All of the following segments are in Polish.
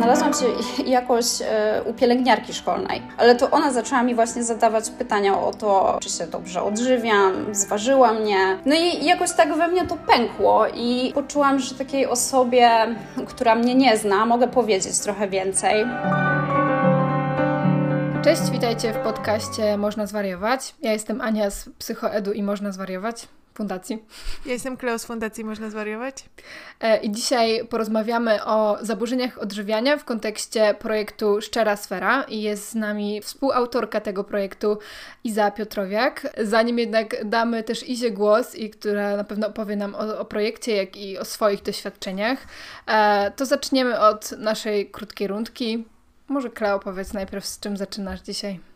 znalazłam się jakoś e, u pielęgniarki szkolnej, ale to ona zaczęła mi właśnie zadawać pytania o to, czy się dobrze odżywiam, zważyła mnie. No i jakoś tak we mnie to pękło i poczułam, że takiej osobie, która mnie nie zna, mogę powiedzieć trochę więcej. Cześć, witajcie w podcaście Można Zwariować. Ja jestem Ania z Psychoedu i Można Zwariować. Fundacji. Ja jestem Kleo z Fundacji Można Zwariować. E, I dzisiaj porozmawiamy o zaburzeniach odżywiania w kontekście projektu Szczera Sfera i jest z nami współautorka tego projektu Iza Piotrowiak. Zanim jednak damy też Izie głos, i która na pewno opowie nam o, o projekcie, jak i o swoich doświadczeniach, e, to zaczniemy od naszej krótkiej rundki. Może Kleo powiedz najpierw, z czym zaczynasz dzisiaj?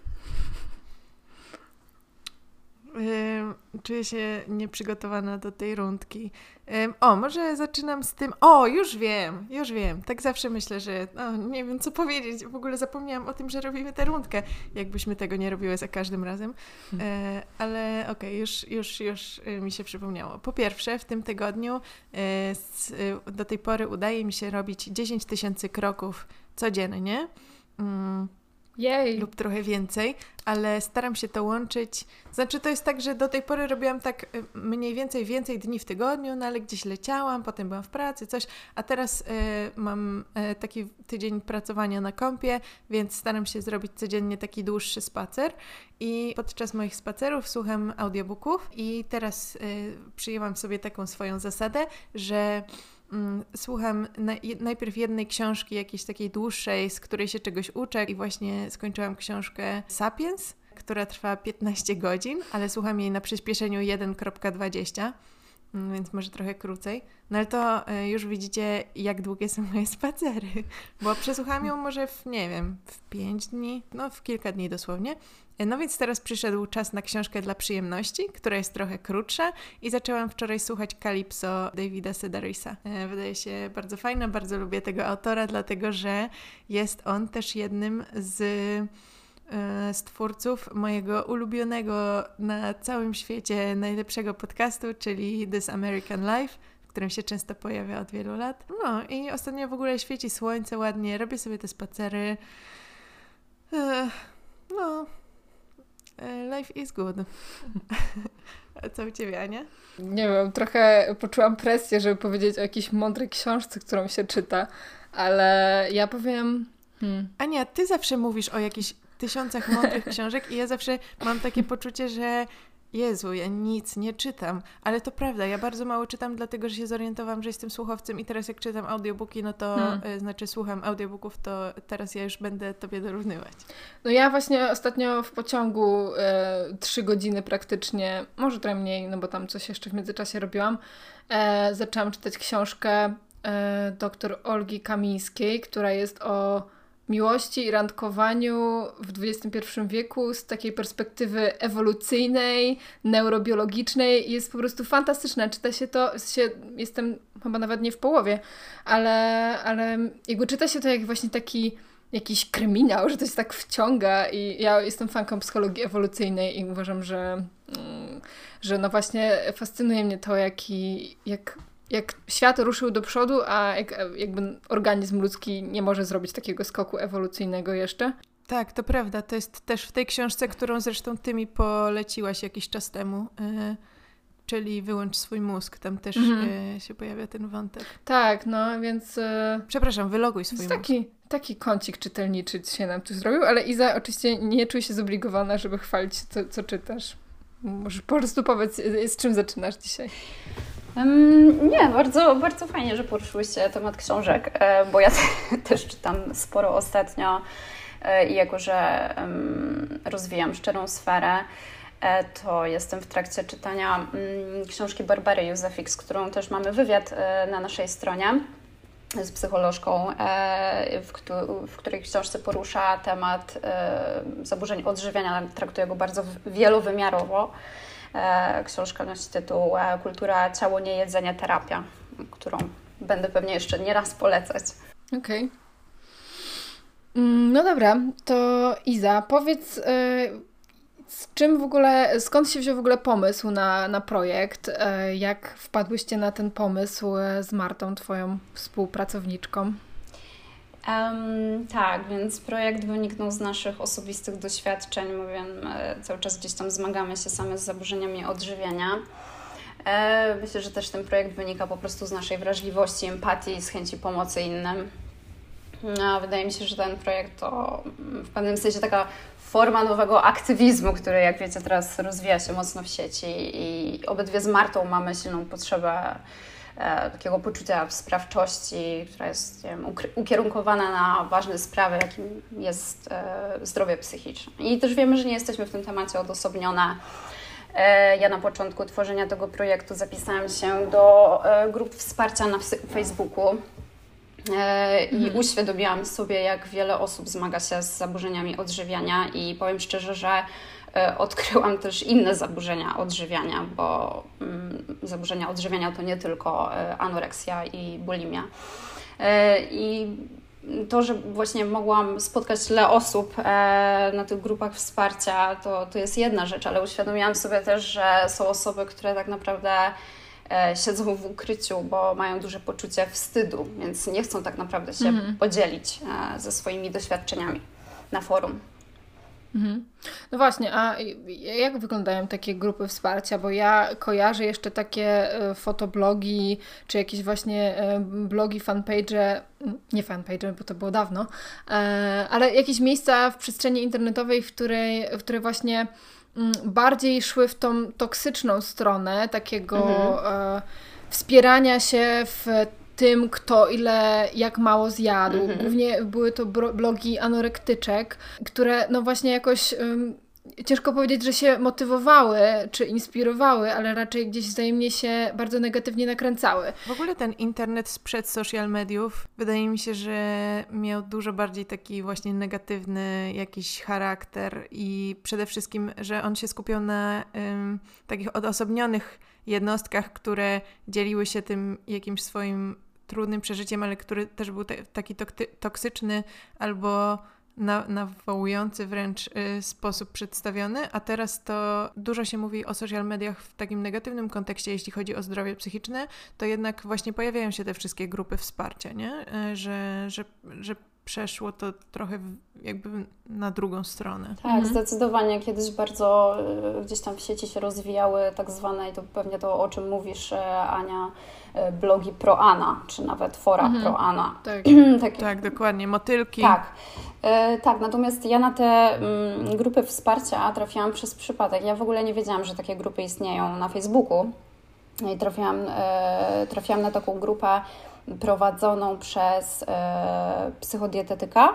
Czuję się nieprzygotowana do tej rundki. O, może zaczynam z tym. O, już wiem, już wiem. Tak zawsze myślę, że o, nie wiem co powiedzieć. W ogóle zapomniałam o tym, że robimy tę rundkę, jakbyśmy tego nie robiły za każdym razem. Hmm. E, ale okej, okay, już, już, już y, mi się przypomniało. Po pierwsze, w tym tygodniu y, do tej pory udaje mi się robić 10 tysięcy kroków codziennie. Mm jej. lub trochę więcej, ale staram się to łączyć. Znaczy, to jest tak, że do tej pory robiłam tak y, mniej więcej więcej dni w tygodniu, no ale gdzieś leciałam, potem byłam w pracy, coś, a teraz y, mam y, taki tydzień pracowania na kąpie, więc staram się zrobić codziennie taki dłuższy spacer i podczas moich spacerów słucham audiobooków i teraz y, przyjęłam sobie taką swoją zasadę, że słucham najpierw jednej książki, jakiejś takiej dłuższej, z której się czegoś uczę i właśnie skończyłam książkę Sapiens, która trwa 15 godzin, ale słucham jej na przyspieszeniu 1.20 mm, więc może trochę krócej. No ale to e, już widzicie, jak długie są moje spacery, bo przesłuchałam ją może w, nie wiem, w 5 dni, no w kilka dni dosłownie. No więc teraz przyszedł czas na książkę dla przyjemności, która jest trochę krótsza i zaczęłam wczoraj słuchać Calypso Davida Sedarisa. E, wydaje się bardzo fajna, bardzo lubię tego autora, dlatego że jest on też jednym z e, z twórców mojego ulubionego na całym świecie najlepszego podcastu, czyli This American Life, w którym się często pojawia od wielu lat. No i ostatnio w ogóle świeci słońce ładnie, robię sobie te spacery. E, no, E, life is good. A co u Ciebie, Ania? Nie wiem, trochę poczułam presję, żeby powiedzieć o jakiejś mądrej książce, którą się czyta, ale ja powiem... Hmm. Ania, Ty zawsze mówisz o jakichś tysiącach mądrych książek i ja zawsze mam takie poczucie, że Jezu, ja nic nie czytam, ale to prawda, ja bardzo mało czytam, dlatego że się zorientowałam, że jestem słuchowcem i teraz jak czytam audiobooki, no to hmm. y, znaczy słucham audiobooków, to teraz ja już będę tobie dorównywać. No ja właśnie ostatnio w pociągu e, trzy godziny praktycznie, może trochę mniej, no bo tam coś jeszcze w międzyczasie robiłam, e, zaczęłam czytać książkę e, doktor Olgi Kamińskiej, która jest o miłości i randkowaniu w XXI wieku z takiej perspektywy ewolucyjnej, neurobiologicznej jest po prostu fantastyczna. Czyta się to, się, jestem chyba nawet nie w połowie, ale, ale jakby czyta się to jak właśnie taki jakiś kryminał, że to się tak wciąga i ja jestem fanką psychologii ewolucyjnej i uważam, że, mm, że no właśnie fascynuje mnie to, jaki, jak jak świat ruszył do przodu, a jak, jakby organizm ludzki nie może zrobić takiego skoku ewolucyjnego jeszcze. Tak, to prawda. To jest też w tej książce, którą zresztą ty mi poleciłaś jakiś czas temu. Yy, czyli Wyłącz swój mózg. Tam też mhm. yy, się pojawia ten wątek. Tak, no więc. Yy, Przepraszam, wyloguj swój mózg. Taki, taki kącik czytelniczy się nam tu zrobił, ale Iza oczywiście nie czuje się zobligowana, żeby chwalić, co, co czytasz. Może po prostu powiedz, z czym zaczynasz dzisiaj. Nie, bardzo, bardzo fajnie, że poruszyłyście temat książek, e, bo ja też czytam sporo ostatnio e, i jako, że rozwijam szczerą sferę, e, to jestem w trakcie czytania mm, książki Barbary Józefik, z którą też mamy wywiad na naszej stronie z psycholożką, w, której książce porusza temat zaburzeń odżywiania, traktuje go bardzo wielowymiarowo. E, książka nosi tytuł e, Kultura ciało, nie jedzenie, terapia, którą będę pewnie jeszcze nie raz polecać. Okej. Okay. Mm, no dobra, to Iza, powiedz, e, z czym w ogóle, skąd się wziął w ogóle pomysł na, na projekt? Jak wpadłyście na ten pomysł z Martą, twoją współpracowniczką? Um, tak, więc projekt wyniknął z naszych osobistych doświadczeń. Mówię, cały czas gdzieś tam zmagamy się same z zaburzeniami odżywiania. E, myślę, że też ten projekt wynika po prostu z naszej wrażliwości, empatii, z chęci pomocy innym. No, wydaje mi się, że ten projekt to w pewnym sensie taka forma nowego aktywizmu, który, jak wiecie, teraz rozwija się mocno w sieci i obydwie z Martą mamy silną potrzebę e, takiego poczucia sprawczości, która jest wiem, ukierunkowana na ważne sprawy, jakim jest e, zdrowie psychiczne. I też wiemy, że nie jesteśmy w tym temacie odosobnione. E, ja na początku tworzenia tego projektu zapisałam się do e, grup wsparcia na Facebooku e, i mhm. uświadomiłam sobie, jak wiele osób zmaga się z zaburzeniami odżywiania i powiem szczerze, że odkryłam też inne zaburzenia odżywiania, bo mm, zaburzenia odżywiania to nie tylko anoreksja i bulimia. I to, że właśnie mogłam spotkać tyle osób e, na tych grupach wsparcia, to, to jest jedna rzecz, ale uświadomiłam sobie też, że są osoby, które tak naprawdę e, siedzą w ukryciu, bo mają duże poczucie wstydu, więc nie chcą tak naprawdę się mhm. podzielić e, ze swoimi doświadczeniami na forum. Mhm. No właśnie, a jak wyglądają takie grupy wsparcia? Bo ja kojarzę jeszcze takie e, fotoblogi, czy jakieś właśnie e, blogi, fanpage, nie fanpage, bo to było dawno, e, ale jakieś miejsca w przestrzeni internetowej, w której, w której właśnie bardziej szły w tą toksyczną stronę takiego mhm. wspierania się w tym, kto ile, jak mało zjadł. Mhm. Głównie były to blogi anorektyczek, które no właśnie jakoś um, ciężko powiedzieć, że się motywowały czy inspirowały, ale raczej gdzieś wzajemnie się bardzo negatywnie nakręcały. W ogóle ten internet sprzed social mediów wydaje mi się, że miał dużo bardziej taki właśnie negatywny jakiś charakter i przede wszystkim, że on się skupiał na um, takich odosobnionych jednostkach, które dzieliły się tym jakimś swoim trudnym przeżyciem, ale który też był te, taki toksyczny albo na, nawołujący wręcz y, sposób przedstawiony, a teraz to dużo się mówi o social mediach w takim negatywnym kontekście, jeśli chodzi o zdrowie psychiczne, to jednak właśnie pojawiają się te wszystkie grupy wsparcia, nie? Y, że, że, że przeszło to trochę jakby na drugą stronę. Tak, mhm. zdecydowanie. Kiedyś bardzo y, gdzieś tam w sieci się rozwijały tak zwane, i to pewnie to o czym mówisz, Ania, y, blogi pro-Ana, czy nawet fora mhm. pro-Ana. Tak. tak. tak, dokładnie, motylki. Tak. Tak, natomiast ja na te mm, grupy wsparcia trafiłam przez przypadek. Ja w ogóle nie wiedziałam, że takie grupy istnieją na Facebooku. I trafiłam, trafiłam na taką grupę prowadzoną przez e, psychodietetyka.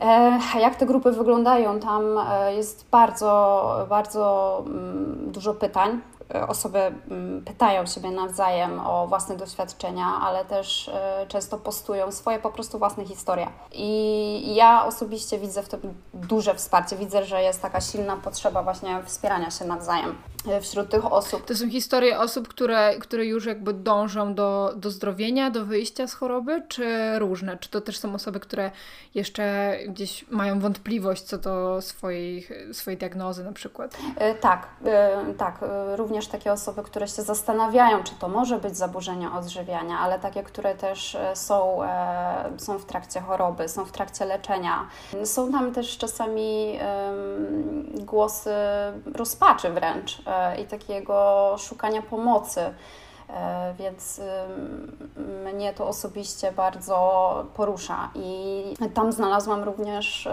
E, jak te grupy wyglądają? Tam e, jest bardzo, bardzo mm, dużo pytań osoby mm, pytają siebie nawzajem o własne doświadczenia, ale też e, często postują swoje po prostu własne historie. I ja osobiście widzę w tym duże wsparcie. Widzę, że jest taka silna potrzeba właśnie wspierania się nawzajem e, wśród tych osób. To są historie osób, które, które już jakby dążą do, do zdrowienia, do wyjścia z choroby, czy różne? Czy to też są osoby, które jeszcze gdzieś mają wątpliwość co do swojej, swojej diagnozy na przykład? Tak, tak. Również również takie osoby, które się zastanawiają, czy to może być zaburzenie odżywiania, ale takie, które też e, są, e, są w trakcie choroby, są w trakcie leczenia. Są tam też czasami głosy rozpaczy wręcz e, i takiego szukania pomocy. E, więc mnie to osobiście bardzo porusza. I tam znalazłam również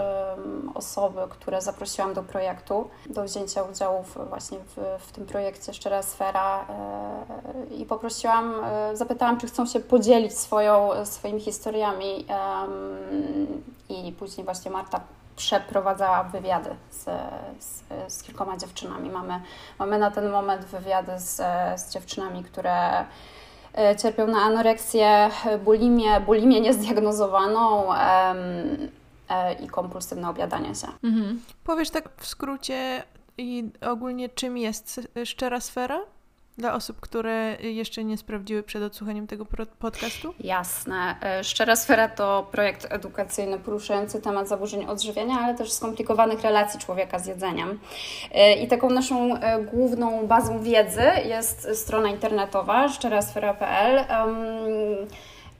osoby, które zaprosiłam do projektu, do wzięcia udziału właśnie w, w tym projekcie Szczera Sfera e, i poprosiłam, e, zapytałam, czy chcą się podzielić swoją, swoimi historiami i później właśnie Marta przeprowadzała wywiady z, z, z, kilkoma dziewczynami. Mamy, mamy na ten moment wywiady z, z dziewczynami, które e, cierpią na anoreksję, bulimię, bulimię niezdiagnozowaną em, e, i kompulsywne objadanie się. Mhm. Powiesz tak w skrócie i ogólnie czym jest szczera sfera? Dla osób, które jeszcze nie sprawdziły przed odsłuchaniem tego podcastu? Jasne. E, Szczera Sfera to projekt edukacyjny poruszający temat zaburzeń odżywiania, ale też skomplikowanych relacji człowieka z jedzeniem. E, I taką naszą e, główną bazą wiedzy jest strona internetowa szczerasfera.pl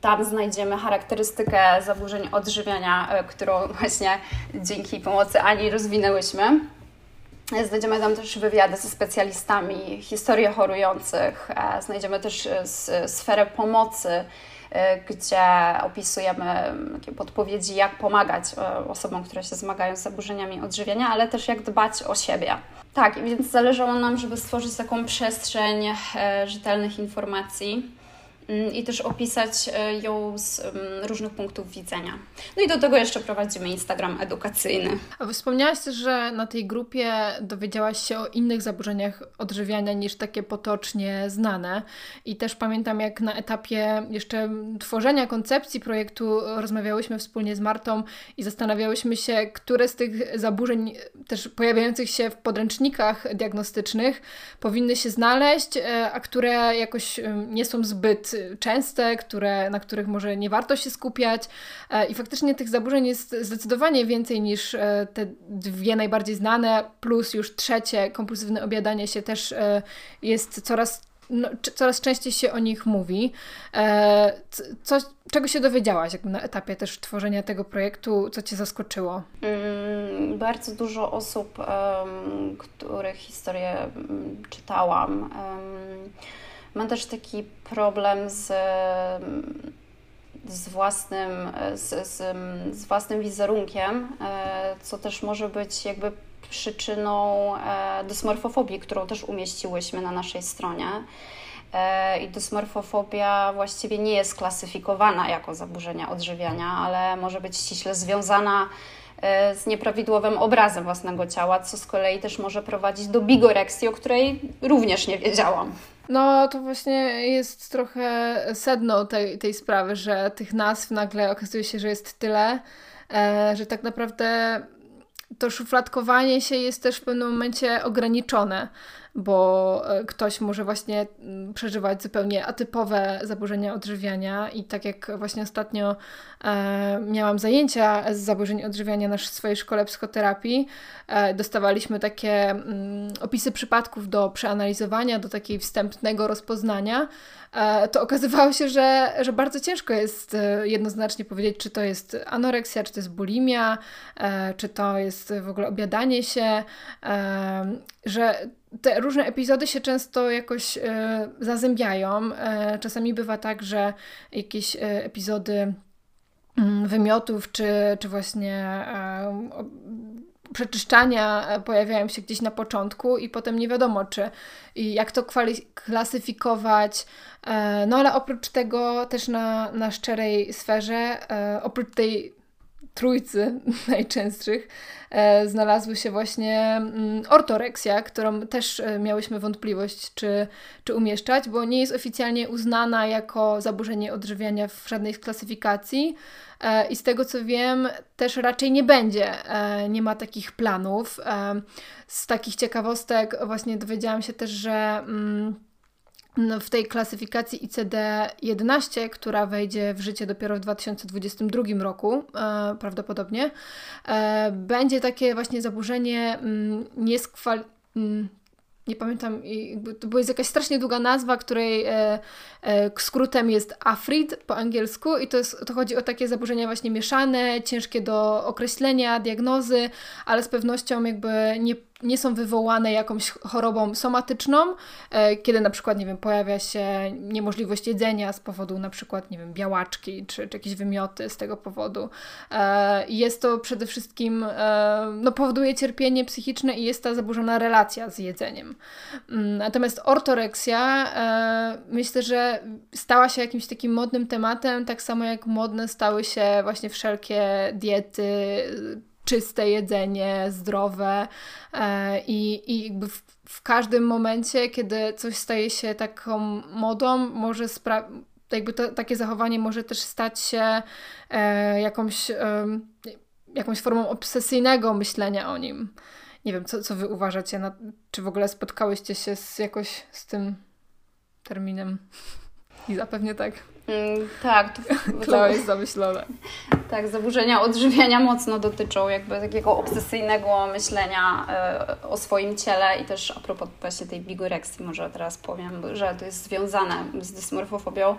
tam znajdziemy charakterystykę zaburzeń odżywiania, którą właśnie dzięki pomocy Ani rozwinęłyśmy. Znajdziemy tam też wywiady ze specjalistami, historie chorujących, znajdziemy też sferę pomocy Y, gdzie opisujemy takie podpowiedzi, jak pomagać osobom, które się zmagają z zaburzeniami odżywiania, ale też jak dbać o siebie. Tak, więc zależało nam, żeby stworzyć taką przestrzeń rzetelnych informacji Mm, i też opisać e, ją z mm, różnych punktów widzenia. No i do tego jeszcze prowadzimy Instagram edukacyjny. A wspomniałaś że na tej grupie dowiedziałaś się o innych zaburzeniach odżywiania niż takie potocznie znane. I też pamiętam, jak na etapie jeszcze tworzenia koncepcji projektu rozmawiałyśmy wspólnie z Martą i zastanawiałyśmy się, które z tych zaburzeń też pojawiających się w podręcznikach diagnostycznych powinny się znaleźć, e, a które jakoś nie są zbyt częste, które, na których może nie warto się skupiać. E, I faktycznie tych zaburzeń jest zdecydowanie więcej niż e, te dwie najbardziej znane, plus już trzecie, kompulsywne obiadanie się też e, jest coraz no, coraz częściej się o nich mówi. Co, czego się dowiedziałaś na etapie też tworzenia tego projektu? Co Cię zaskoczyło? Mm, bardzo dużo osób, których historię um, czytałam, Mam też taki problem z, z, własnym, z, z, z własnym wizerunkiem, e, co też może być jakby przyczyną e, dysmorfofobii, którą też umieściłyśmy na naszej stronie. E, I dysmorfofobia właściwie nie jest klasyfikowana jako zaburzenia odżywiania, ale może być ściśle związana z nieprawidłowym obrazem własnego ciała, co z kolei też może prowadzić do bigoreksji, o której również nie wiedziałam. No, to właśnie jest trochę sedno tej, tej sprawy, że tych nazw nagle okazuje się, że jest tyle, e, że tak naprawdę to szufladkowanie się jest też w pewnym momencie ograniczone bo e, ktoś może właśnie mm, przeżywać zupełnie atypowe zaburzenia odżywiania i tak jak właśnie ostatnio e, miałam zajęcia z zaburzeń odżywiania na swojej szkole psychoterapii, e, dostawaliśmy takie mm, opisy przypadków do przeanalizowania, do takiego wstępnego rozpoznania, e, to okazywało się, że, że bardzo ciężko jest e, jednoznacznie powiedzieć, czy to jest anoreksja, czy to jest bulimia, e, czy to jest w ogóle obiadanie się, że te różne epizody się często jakoś e, zazębiają. E, czasami bywa tak, że jakieś e, epizody mm, wymiotów, czy, czy właśnie e, o, przeczyszczania e, pojawiają się gdzieś na początku i potem nie wiadomo, czy i jak to klasyfikować. E, no ale oprócz tego też na, na szczerej sferze, oprócz tej trójcy najczęstszych e, znalazły się właśnie mm, ortoreksja, którą też e, miałyśmy wątpliwość, czy, czy umieszczać, bo nie jest oficjalnie uznana jako zaburzenie odżywiania w żadnej z klasyfikacji. E, I z tego co wiem, też raczej nie będzie, nie ma takich planów. Z takich ciekawostek właśnie dowiedziałam się też, że mm, w tej klasyfikacji ICD-11, która wejdzie w życie dopiero w 2022 roku, e, prawdopodobnie, e, będzie takie właśnie zaburzenie mm, nieskwal... Mm, nie pamiętam, to jest jakaś strasznie długa nazwa, której e, skrótem jest AFRID po angielsku i to, jest, to chodzi o takie zaburzenia właśnie mieszane, ciężkie do określenia, diagnozy, ale z pewnością jakby nie nie są wywołane jakąś chorobą somatyczną, e, kiedy na przykład, nie wiem, pojawia się niemożliwość jedzenia z powodu na przykład, nie wiem, białaczki, czy, czy jakieś wymioty z tego powodu. E, jest to przede wszystkim, e, no, powoduje cierpienie psychiczne i jest ta zaburzona relacja z jedzeniem. Mm, natomiast ortoreksja, myślę, że stała się jakimś takim modnym tematem, tak samo jak modne stały się właśnie wszelkie diety, czyste jedzenie, zdrowe e, i, i jakby w, w, każdym momencie, kiedy coś staje się taką modą, może jakby to, takie zachowanie może też stać się e, jakąś, e, jakąś formą obsesyjnego myślenia o nim. Nie wiem, co, co wy uważacie, na, czy w ogóle spotkałyście się z jakoś z tym terminem? Iza, pewnie tak. Mm, tak. To, Kleo jest zamyślona. Tak, zaburzenia odżywiania mocno dotyczą jakby takiego obsesyjnego myślenia e, o swoim ciele i też a propos właśnie tej bigoreksji może teraz powiem, że to jest związane z dysmorfofobią,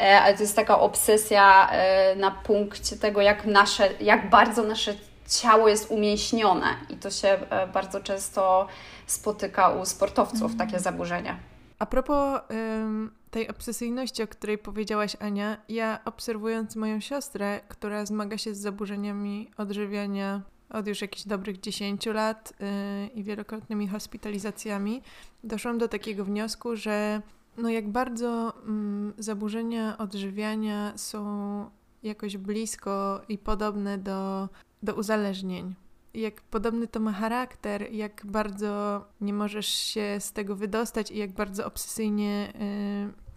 e, ale to jest taka obsesja e, na punkcie tego, jak nasze, jak bardzo nasze ciało jest umięśnione i to się bardzo często spotyka u sportowców, takie mhm. zaburzenia. A propos ym, tej obsesyjności, o której powiedziałaś, Ania, ja obserwując moją siostrę, która zmaga się z zaburzeniami odżywiania od już jakichś dobrych 10 lat yy, i wielokrotnymi hospitalizacjami, doszłam do takiego wniosku, że no jak bardzo mm, zaburzenia odżywiania są jakoś blisko i podobne do, do uzależnień jak podobny to ma charakter, jak bardzo nie możesz się z tego wydostać i jak bardzo obsesyjnie y,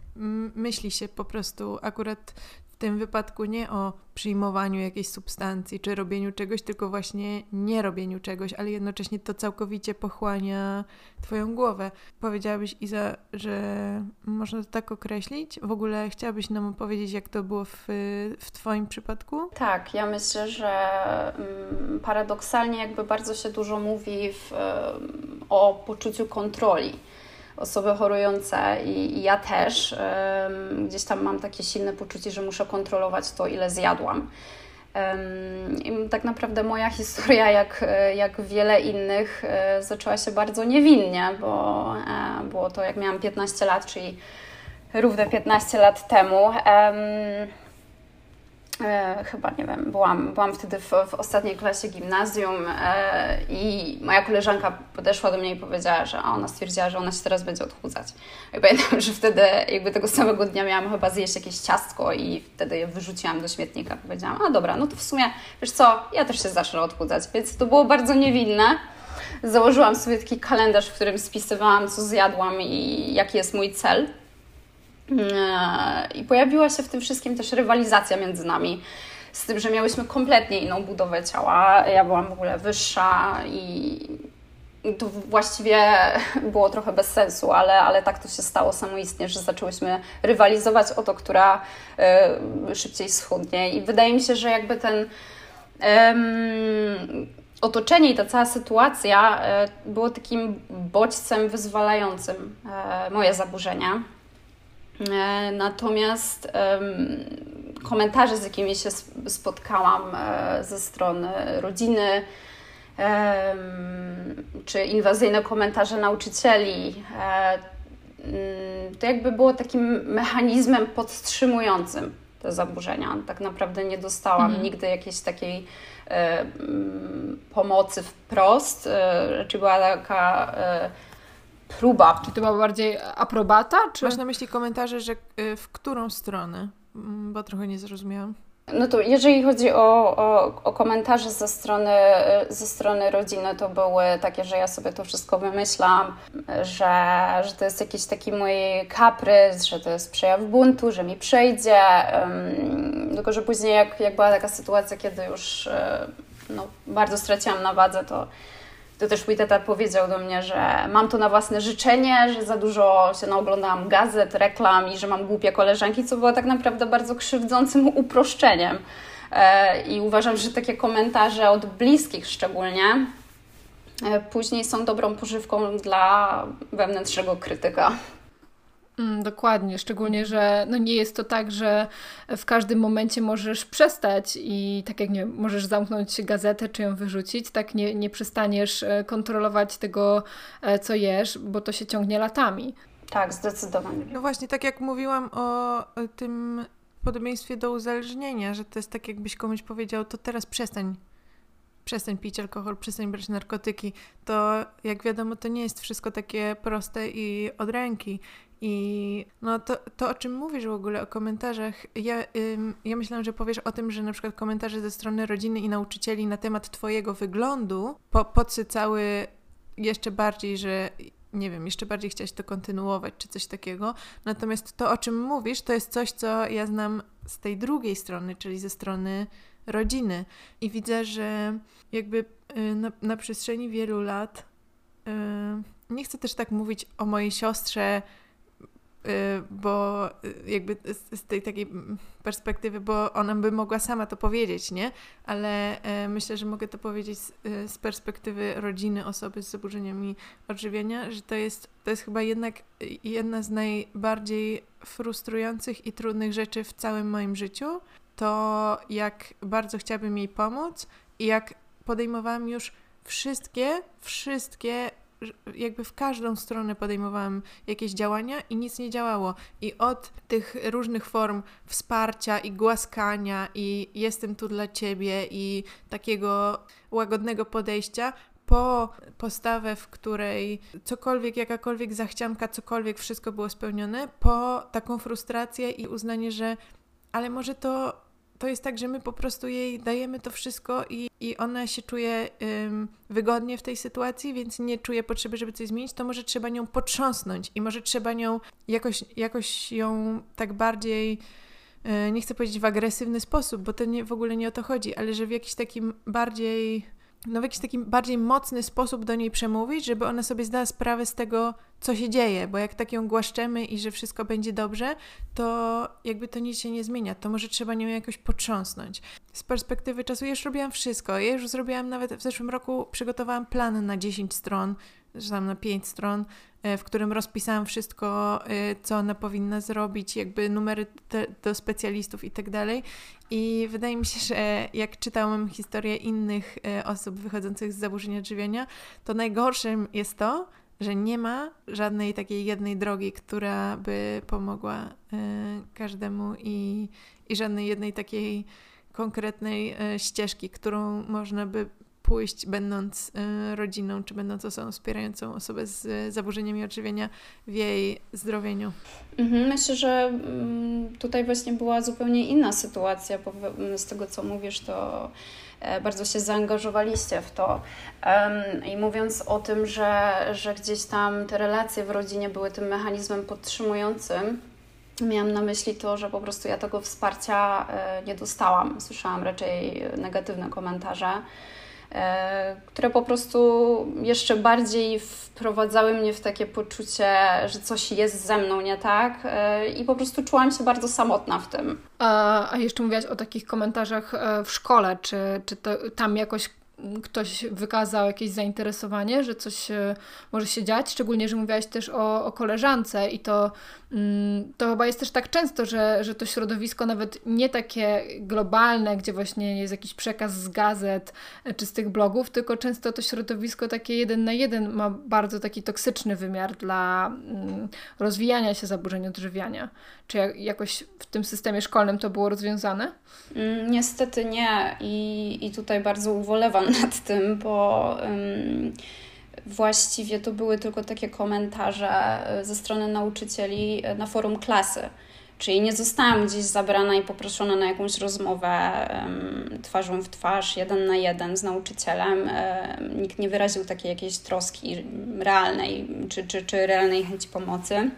myśli się po prostu. Akurat tym wypadku nie o przyjmowaniu jakiejś substancji czy robieniu czegoś, tylko właśnie nie robieniu czegoś, ale jednocześnie to całkowicie pochłania Twoją głowę. Powiedziałabyś, Iza, że można to tak określić? W ogóle chciałabyś nam opowiedzieć, jak to było w, w Twoim przypadku? Tak, ja myślę, że mm, paradoksalnie jakby bardzo się dużo mówi w, o poczuciu kontroli osoby chorujące i, i ja też gdzieś tam mam takie silne poczucie, że muszę kontrolować to, ile zjadłam. Tak naprawdę moja historia, jak, jak wiele innych, e, zaczęła się bardzo niewinnie, bo e, było to jak miałam 15 lat, czyli równe 15 lat temu. E, chyba, nie wiem, byłam, byłam wtedy w, w ostatniej klasie gimnazjum e, i moja koleżanka podeszła do mnie i powiedziała, że ona stwierdziła, że ona się teraz będzie odchudzać. I pamiętam, że wtedy jakby tego samego dnia miałam chyba zjeść jakieś ciastko i wtedy je wyrzuciłam do śmietnika. Powiedziałam, a dobra, no to w sumie, wiesz co, ja też się zacznę odchudzać, więc to było bardzo niewinne. Założyłam sobie taki kalendarz, w którym spisywałam, co zjadłam i jaki jest mój cel. I pojawiła się w tym wszystkim też rywalizacja między nami. Z tym, że miałyśmy kompletnie inną budowę ciała. Ja byłam w ogóle wyższa i to właściwie było trochę bez sensu, ale, ale tak to się stało samoistnie, że zaczęłyśmy rywalizować o to, która y, szybciej schudnie. I wydaje mi się, że jakby ten y, otoczenie i ta cała sytuacja y, było takim bodźcem wyzwalającym e, moje zaburzenia. E, natomiast komentarze, z jakimi się spotkałam e, ze strony rodziny, czy inwazyjne komentarze nauczycieli, e, mm, to jakby było takim mechanizmem podtrzymującym te zaburzenia. Tak naprawdę nie dostałam mhm. nigdy jakiejś takiej mm, pomocy wprost. Raczej była taka próba. Czy to była bardziej aprobata? Czy... Masz na myśli komentarze, że y, w którą stronę? Mm, bo trochę nie zrozumiałam. No to jeżeli chodzi o, o, o, komentarze ze strony, ze strony rodziny, to były takie, że ja sobie to wszystko wymyślam, że, że to jest jakiś taki mój kaprys, że to jest przejaw buntu, że mi przejdzie. Um, tylko, że później jak, jak była taka sytuacja, kiedy już e, no, bardzo straciłam na wadze, to to też mój tata powiedział do mnie, że mam to na własne życzenie, że za dużo się naoglądałam gazet, reklam i że mam głupie koleżanki, co było tak naprawdę bardzo krzywdzącym uproszczeniem. E, I uważam, że takie komentarze od bliskich szczególnie e, później są dobrą pożywką dla wewnętrznego krytyka. Mm, dokładnie, szczególnie, że no nie jest to tak, że w każdym momencie możesz przestać i tak jak nie możesz zamknąć gazetę czy ją wyrzucić, tak nie, nie przestaniesz e, kontrolować tego, e, co jesz, bo to się ciągnie latami. Tak, zdecydowanie. No właśnie, tak jak mówiłam o tym podobieństwie do uzależnienia, że to jest tak, jakbyś komuś powiedział, to teraz przestań przestań pić alkohol, przestań brać narkotyki, to jak wiadomo, to nie jest wszystko takie proste i od ręki. I no to, to, o czym mówisz w ogóle, o komentarzach, ja, ym, ja myślałam, że powiesz o tym, że na przykład komentarze ze strony rodziny i nauczycieli na temat Twojego wyglądu po, podsycały jeszcze bardziej, że nie wiem, jeszcze bardziej chciałaś to kontynuować, czy coś takiego. Natomiast to, o czym mówisz, to jest coś, co ja znam z tej drugiej strony, czyli ze strony rodziny. I widzę, że jakby y, na, na przestrzeni wielu lat, yy, nie chcę też tak mówić o mojej siostrze, bo jakby z tej takiej perspektywy, bo ona by mogła sama to powiedzieć, nie? Ale myślę, że mogę to powiedzieć z, z perspektywy rodziny osoby z zaburzeniami odżywiania, że to jest, to jest chyba jednak jedna z najbardziej frustrujących i trudnych rzeczy w całym moim życiu, to jak bardzo chciałabym jej pomóc i jak podejmowałam już wszystkie, wszystkie jakby w każdą stronę podejmowałam jakieś działania i nic nie działało. I od tych różnych form wsparcia i głaskania i jestem tu dla ciebie i takiego łagodnego podejścia po postawę, w której cokolwiek, jakakolwiek zachcianka, cokolwiek, wszystko było spełnione, po taką frustrację i uznanie, że ale może to to jest tak, że my po prostu jej dajemy to wszystko i, i ona się czuje ym, wygodnie w tej sytuacji, więc nie czuje potrzeby, żeby coś zmienić, to może trzeba nią potrząsnąć i może trzeba nią jakoś, jakoś ją tak bardziej y, nie chcę powiedzieć w agresywny sposób, bo to nie, w ogóle nie o to chodzi, ale że w jakiś takim bardziej no w jakiś taki bardziej mocny sposób do niej przemówić, żeby ona sobie zdała sprawę z tego, co się dzieje, bo jak tak ją głaszczemy i że wszystko będzie dobrze, to jakby to nic się nie zmienia, to może trzeba nią jakoś potrząsnąć. Z perspektywy czasu ja już robiłam wszystko, ja już zrobiłam nawet w zeszłym roku, przygotowałam plan na 10 stron, że tam na 5 stron, e, w którym rozpisałam wszystko, e, co ona powinna zrobić, jakby numery te, do specjalistów i tak dalej. I wydaje mi się, że jak czytałam historię innych e, osób wychodzących z zaburzenia odżywiania, to najgorszym jest to, że nie ma żadnej takiej jednej drogi, która by pomogła każdemu i, i żadnej jednej takiej konkretnej ścieżki, którą można by pójść, będąc y, rodziną, czy będąc osobą wspierającą osobę z zaburzeniami odżywienia w jej zdrowieniu? Mhm, myślę, że mm, tutaj właśnie była zupełnie inna sytuacja, bo z tego co mówisz, to e, bardzo się zaangażowaliście w to. I mówiąc o tym, że, że gdzieś tam te relacje w rodzinie były tym mechanizmem podtrzymującym, miałam na myśli to, że po prostu ja tego wsparcia e, nie dostałam. Słyszałam raczej negatywne komentarze. E, które po prostu jeszcze bardziej wprowadzały mnie w takie poczucie, że coś jest ze mną nie tak e, i po prostu czułam się bardzo samotna w tym. A, jeszcze mówiłaś o takich komentarzach e, w szkole, czy, czy to, tam jakoś ktoś wykazał jakieś zainteresowanie, że coś może się dziać, szczególnie, że mówiłaś też o, o koleżance i to, mm, to chyba jest też tak często, że, że to środowisko nawet nie takie globalne, gdzie właśnie jest jakiś przekaz z gazet e, czy z tych blogów, tylko często to środowisko takie jeden na jeden ma bardzo taki toksyczny wymiar dla mm, rozwijania się zaburzeń odżywiania. Czy jakoś w tym systemie szkolnym to było rozwiązane? Mm, niestety nie i, i tutaj bardzo ubolewam nad tym, bo właściwie to były tylko takie komentarze e, ze strony nauczycieli e, na forum klasy. Czyli nie zostałam gdzieś zabrana i poproszona na jakąś rozmowę twarzą w twarz, jeden na jeden z nauczycielem. Um, nikt nie wyraził takiej jakiejś troski realnej czy, czy, czy realnej chęci pomocy.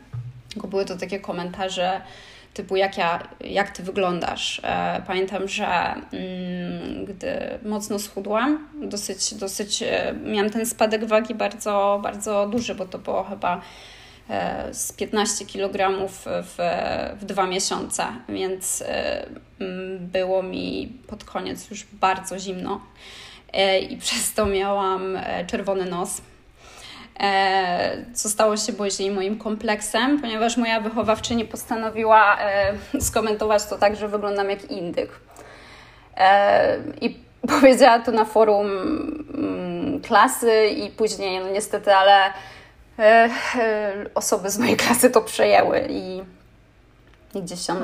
Tylko były to takie komentarze typu jak, ja, jak ty wyglądasz. E, pamiętam, że mm, gdy mocno schudłam, dosyć, dosyć e, miałam ten spadek wagi bardzo, bardzo duży, bo to było chyba e, z 15 kg w, w dwa miesiące, więc mm, było mi pod koniec już bardzo zimno i przez to miałam czerwony nos co stało się później moim kompleksem, ponieważ moja wychowawczyni postanowiła e, skomentować to tak, że wyglądam jak indyk. E, I powiedziała to na forum mm, klasy i później, no niestety, ale osoby z mojej klasy to przejęły i, i gdzieś tam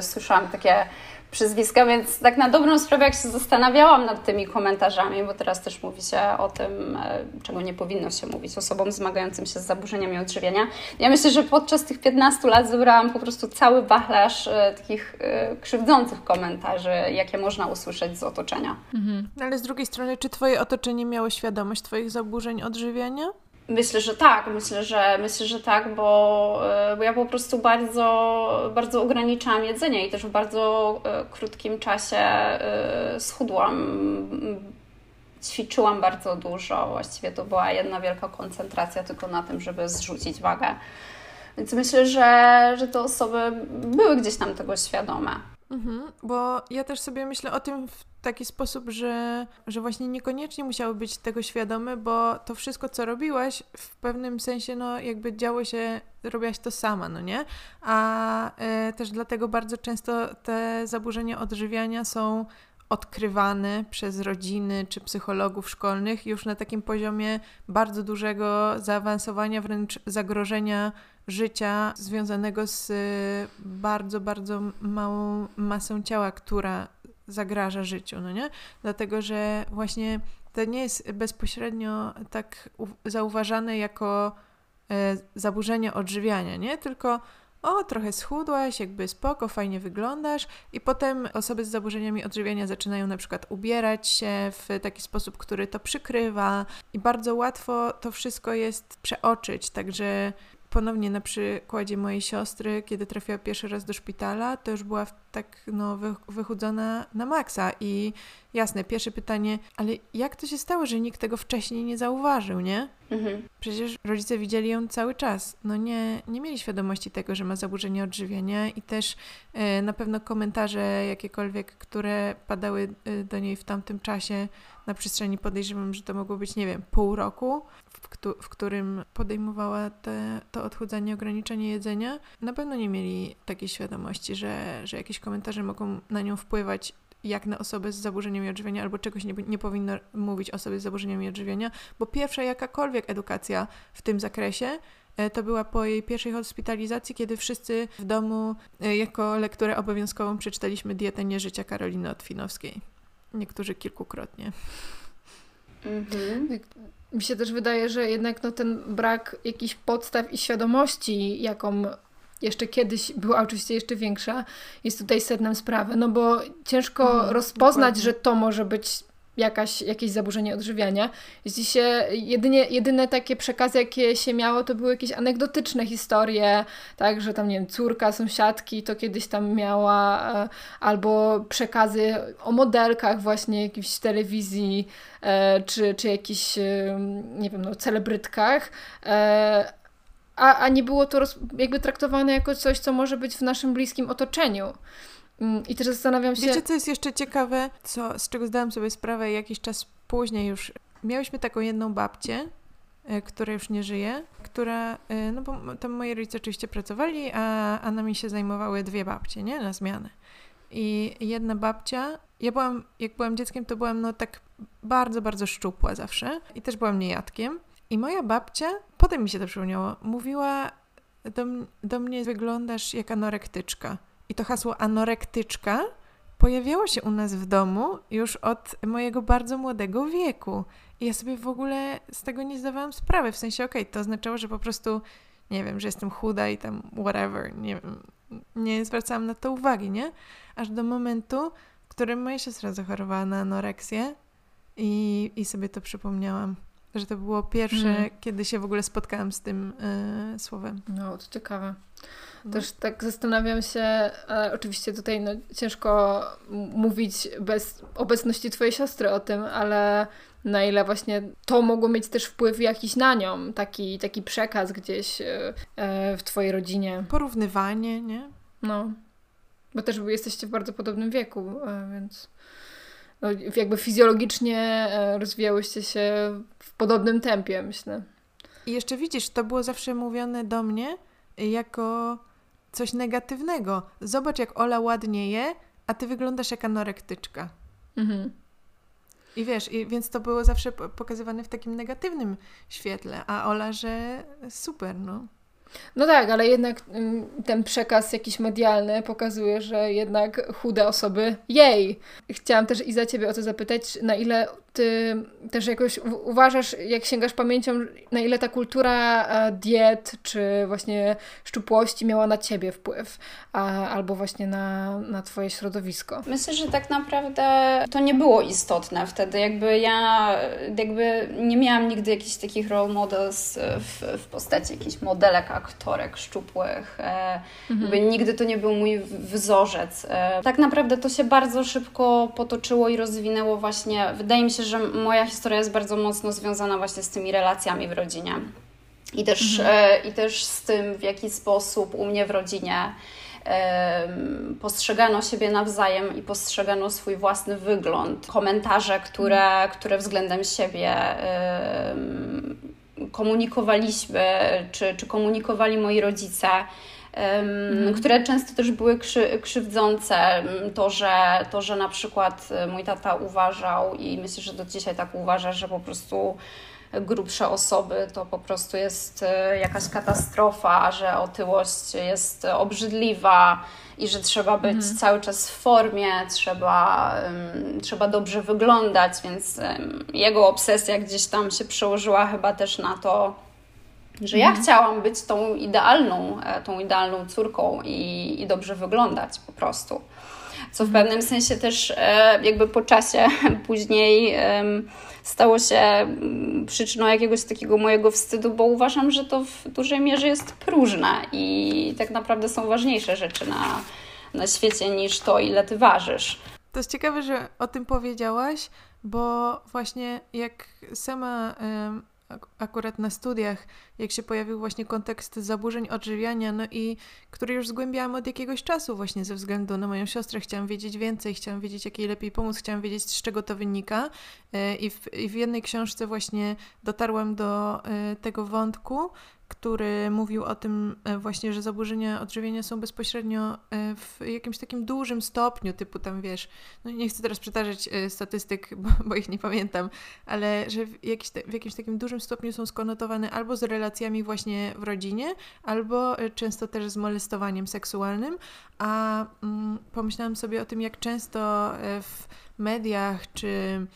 słyszałam takie przyzwiska, więc tak na dobrą sprawę, jak się zastanawiałam nad tymi komentarzami, bo teraz też mówi się o tym, e, czego nie powinno się mówić osobom zmagającym się z zaburzeniami odżywiania. Ja myślę, że podczas tych 15 lat zebrałam po prostu cały wachlarz e, takich e, krzywdzących komentarzy, jakie można usłyszeć z otoczenia. Mhm. Ale z drugiej strony, czy Twoje otoczenie miało świadomość Twoich zaburzeń odżywiania? Myślę, że tak, myślę, że myślę, że tak, bo, e, bo ja po prostu bardzo, bardzo ograniczałam jedzenie i też w bardzo e, krótkim czasie e, schudłam. Ćwiczyłam bardzo dużo, właściwie to była jedna wielka koncentracja tylko na tym, żeby zrzucić wagę. Więc myślę, że, że te osoby były gdzieś tam tego świadome. Mhm, bo ja też sobie myślę o tym w taki sposób, że, że właśnie niekoniecznie musiały być tego świadome, bo to wszystko, co robiłaś, w pewnym sensie, no jakby działo się, robiłaś to sama, no nie? A e, też dlatego bardzo często te zaburzenia odżywiania są odkrywane przez rodziny czy psychologów szkolnych już na takim poziomie bardzo dużego zaawansowania, wręcz zagrożenia życia związanego z bardzo, bardzo małą masą ciała, która zagraża życiu, no nie? Dlatego, że właśnie to nie jest bezpośrednio tak zauważane jako e, zaburzenie odżywiania, nie? Tylko o, trochę schudłaś, jakby spoko, fajnie wyglądasz i potem osoby z zaburzeniami odżywiania zaczynają na przykład ubierać się w taki sposób, który to przykrywa i bardzo łatwo to wszystko jest przeoczyć, także ponownie na przykładzie mojej siostry, kiedy trafiła pierwszy raz do szpitala, to już była tak no, wychudzona na maksa i jasne, pierwsze pytanie, ale jak to się stało, że nikt tego wcześniej nie zauważył, nie? Mhm. Przecież rodzice widzieli ją cały czas. No nie, nie mieli świadomości tego, że ma zaburzenie odżywiania i też e, na pewno komentarze jakiekolwiek, które padały e, do niej w tamtym czasie na przestrzeni podejrzewam, że to mogło być, nie wiem, pół roku, w, w którym podejmowała te, to odchudzanie, ograniczenie jedzenia, na pewno nie mieli takiej świadomości, że, że jakieś komentarze mogą na nią wpływać jak na osobę z zaburzeniami odżywiania, albo czegoś nie, nie powinno mówić osobie z zaburzeniami odżywiania, bo pierwsza jakakolwiek edukacja w tym zakresie e, to była po jej pierwszej hospitalizacji, kiedy wszyscy w domu e, jako lekturę obowiązkową przeczytaliśmy Dietę Nieżycia Karoliny Otwinowskiej. Niektórzy kilkukrotnie. Mhm. Mi się też wydaje, że jednak no, ten brak jakichś podstaw i świadomości, jaką jeszcze kiedyś była oczywiście jeszcze większa, jest tutaj sednem sprawy, no bo ciężko mhm, rozpoznać, dokładnie. że to może być jakaś, jakieś zaburzenie odżywiania. Jeśli się jedynie, jedyne takie przekazy, jakie się miało, to były jakieś anegdotyczne historie, tak, że tam, nie wiem, córka sąsiadki to kiedyś tam miała, e, albo przekazy o modelkach właśnie jakichś telewizji, e, czy, czy jakichś, e, nie wiem, no, celebrytkach, a, a nie było to roz, jakby traktowane jako coś, co może być w naszym bliskim otoczeniu. Mm, I też zastanawiam się. Wiecie, co jest jeszcze ciekawe, co, z czego zdałam sobie sprawę jakiś czas później już. Miałyśmy taką jedną babcię, e, która już nie żyje, która, e, no bo tam moi rodzice oczywiście pracowali, a, a nami się zajmowały dwie babcie, nie, na zmianę. I jedna babcia, ja byłam, jak byłam dzieckiem, to byłam no tak bardzo, bardzo szczupła zawsze i też byłam niejadkiem. I moja babcia, potem mi się to przypomniało, mówiła do, do mnie, wyglądasz jak anorektyczka. I to hasło anorektyczka pojawiało się u nas w domu już od mojego bardzo młodego wieku. I ja sobie w ogóle z tego nie zdawałam sprawy. W sensie, okej, okay, to oznaczało, że po prostu, nie wiem, że jestem chuda i tam whatever. Nie wiem, nie zwracałam na to uwagi, nie? Aż do momentu, w którym moja siostra zachorowała na anoreksję i, i sobie to przypomniałam. Że to było pierwsze, mm. kiedy się w ogóle spotkałam z tym y, słowem. No, to ciekawe. No. Też tak zastanawiam się, oczywiście tutaj no, ciężko mówić bez obecności Twojej siostry o tym, ale na ile właśnie to mogło mieć też wpływ jakiś na nią, taki, taki przekaz gdzieś e, e w Twojej rodzinie. Porównywanie, nie? No, bo też jesteście w bardzo podobnym wieku, e, więc no, jakby fizjologicznie rozwijałyście się w podobnym tempie, myślę. I jeszcze widzisz, to było zawsze mówione do mnie jako coś negatywnego. Zobacz, jak Ola ładnieje, a ty wyglądasz jak anorektyczka. Mhm. I wiesz, i, więc to było zawsze pokazywane w takim negatywnym świetle, a Ola, że super, no. No tak, ale jednak mm, ten przekaz jakiś medialny pokazuje, że jednak chude osoby jej. Chciałam też i za ciebie o to zapytać, na ile ty też jakoś uważasz, jak sięgasz pamięcią, na ile ta kultura e, diet, czy właśnie szczupłości miała na ciebie wpływ, albo właśnie na, na twoje środowisko? Myślę, że tak naprawdę to nie było istotne wtedy. Jakby ja jakby nie miałam nigdy jakichś takich role models w, w postaci jakichś modelek, aktorek szczupłych. E, mhm. Jakby nigdy to nie był mój wzorzec. E, tak naprawdę to się bardzo szybko potoczyło i rozwinęło właśnie, wydaje mi się, że moja historia jest bardzo mocno związana właśnie z tymi relacjami w rodzinie. I też, mhm. I też z tym, w jaki sposób u mnie w rodzinie postrzegano siebie nawzajem i postrzegano swój własny wygląd. Komentarze, które, które względem siebie komunikowaliśmy, czy, czy komunikowali moi rodzice. Mhm. które często też były krzy, krzywdzące. To że, to, że na przykład mój tata uważał i myślę, że do dzisiaj tak uważa, że po prostu grubsze osoby, to po prostu jest e, jakaś katastrofa, że otyłość jest obrzydliwa i że trzeba być mhm. cały czas w formie, trzeba, um, trzeba dobrze wyglądać, więc um, jego obsesja gdzieś tam się przełożyła chyba też na to, że ja mhm. chciałam być tą idealną, e, tą idealną córką i, i dobrze wyglądać po prostu. Co w mhm. pewnym sensie też e, jakby po czasie później stało się mm, przyczyną jakiegoś takiego mojego wstydu, bo uważam, że to w dużej mierze jest próżne i tak naprawdę są ważniejsze rzeczy na, na świecie niż to, ile ty ważysz. To jest ciekawe, że o tym powiedziałaś, bo właśnie jak sama akurat na studiach, jak się pojawił właśnie kontekst zaburzeń odżywiania, no i który już zgłębiałam od jakiegoś czasu właśnie ze względu na moją siostrę. Chciałam wiedzieć więcej, chciałam wiedzieć, jak jej lepiej pomóc, chciałam wiedzieć, z czego to wynika. E, I w, i w jednej książce właśnie dotarłam do e, tego wątku, który mówił o tym e, właśnie, że zaburzenia odżywienia są bezpośrednio e, w jakimś takim dużym stopniu, typu tam wiesz, no nie chcę teraz przytarzać e, statystyk, bo, bo ich nie pamiętam, ale że w, jakiś, w jakimś takim dużym stopniu są skonotowane albo z relacjami właśnie w rodzinie, albo często też z molestowaniem seksualnym, a mm, pomyślałam sobie o tym, jak często w mediach czy